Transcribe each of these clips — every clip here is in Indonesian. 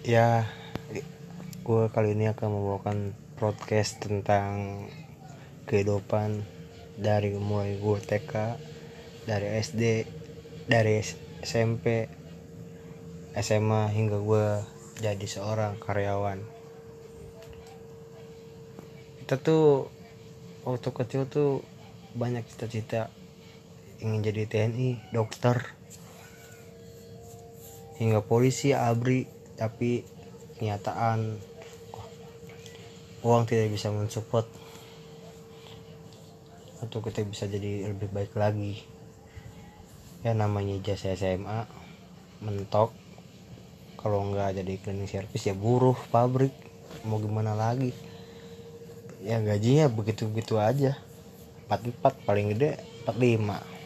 ya gue kali ini akan membawakan podcast tentang kehidupan dari mulai gue TK dari SD dari SMP SMA hingga gue jadi seorang karyawan. Kita tuh waktu kecil tuh banyak cita-cita ingin jadi TNI dokter hingga polisi abri tapi kenyataan uang tidak bisa mensupport atau kita bisa jadi lebih baik lagi. Ya namanya jasa SMA mentok. Kalau nggak jadi cleaning service ya buruh pabrik. Mau gimana lagi? Ya gajinya begitu-begitu aja. 44 paling gede 45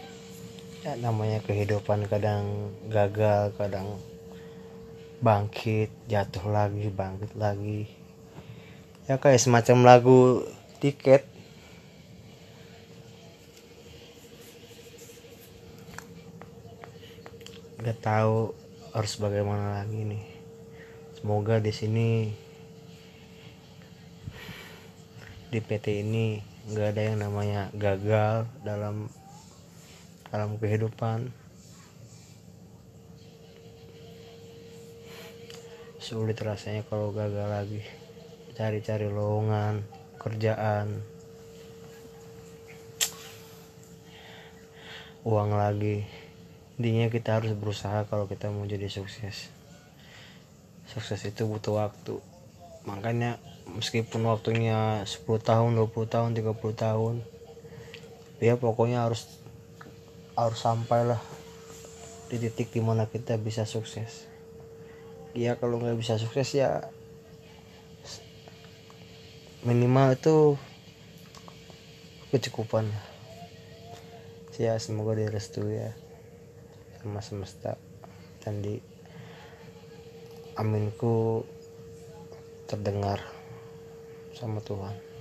ya namanya kehidupan kadang gagal kadang bangkit jatuh lagi bangkit lagi. Ya kayak semacam lagu tiket. Nggak tahu harus bagaimana lagi nih. Semoga di sini di PT ini nggak ada yang namanya gagal dalam dalam kehidupan sulit rasanya kalau gagal lagi. Cari-cari lowongan kerjaan. Uang lagi. Intinya kita harus berusaha kalau kita mau jadi sukses. Sukses itu butuh waktu. Makanya meskipun waktunya 10 tahun 20 tahun 30 tahun ya pokoknya harus harus sampailah di titik di mana kita bisa sukses ya kalau nggak bisa sukses ya minimal itu kecukupan. Ya semoga direstui ya sama semesta. Dan di aminku terdengar sama Tuhan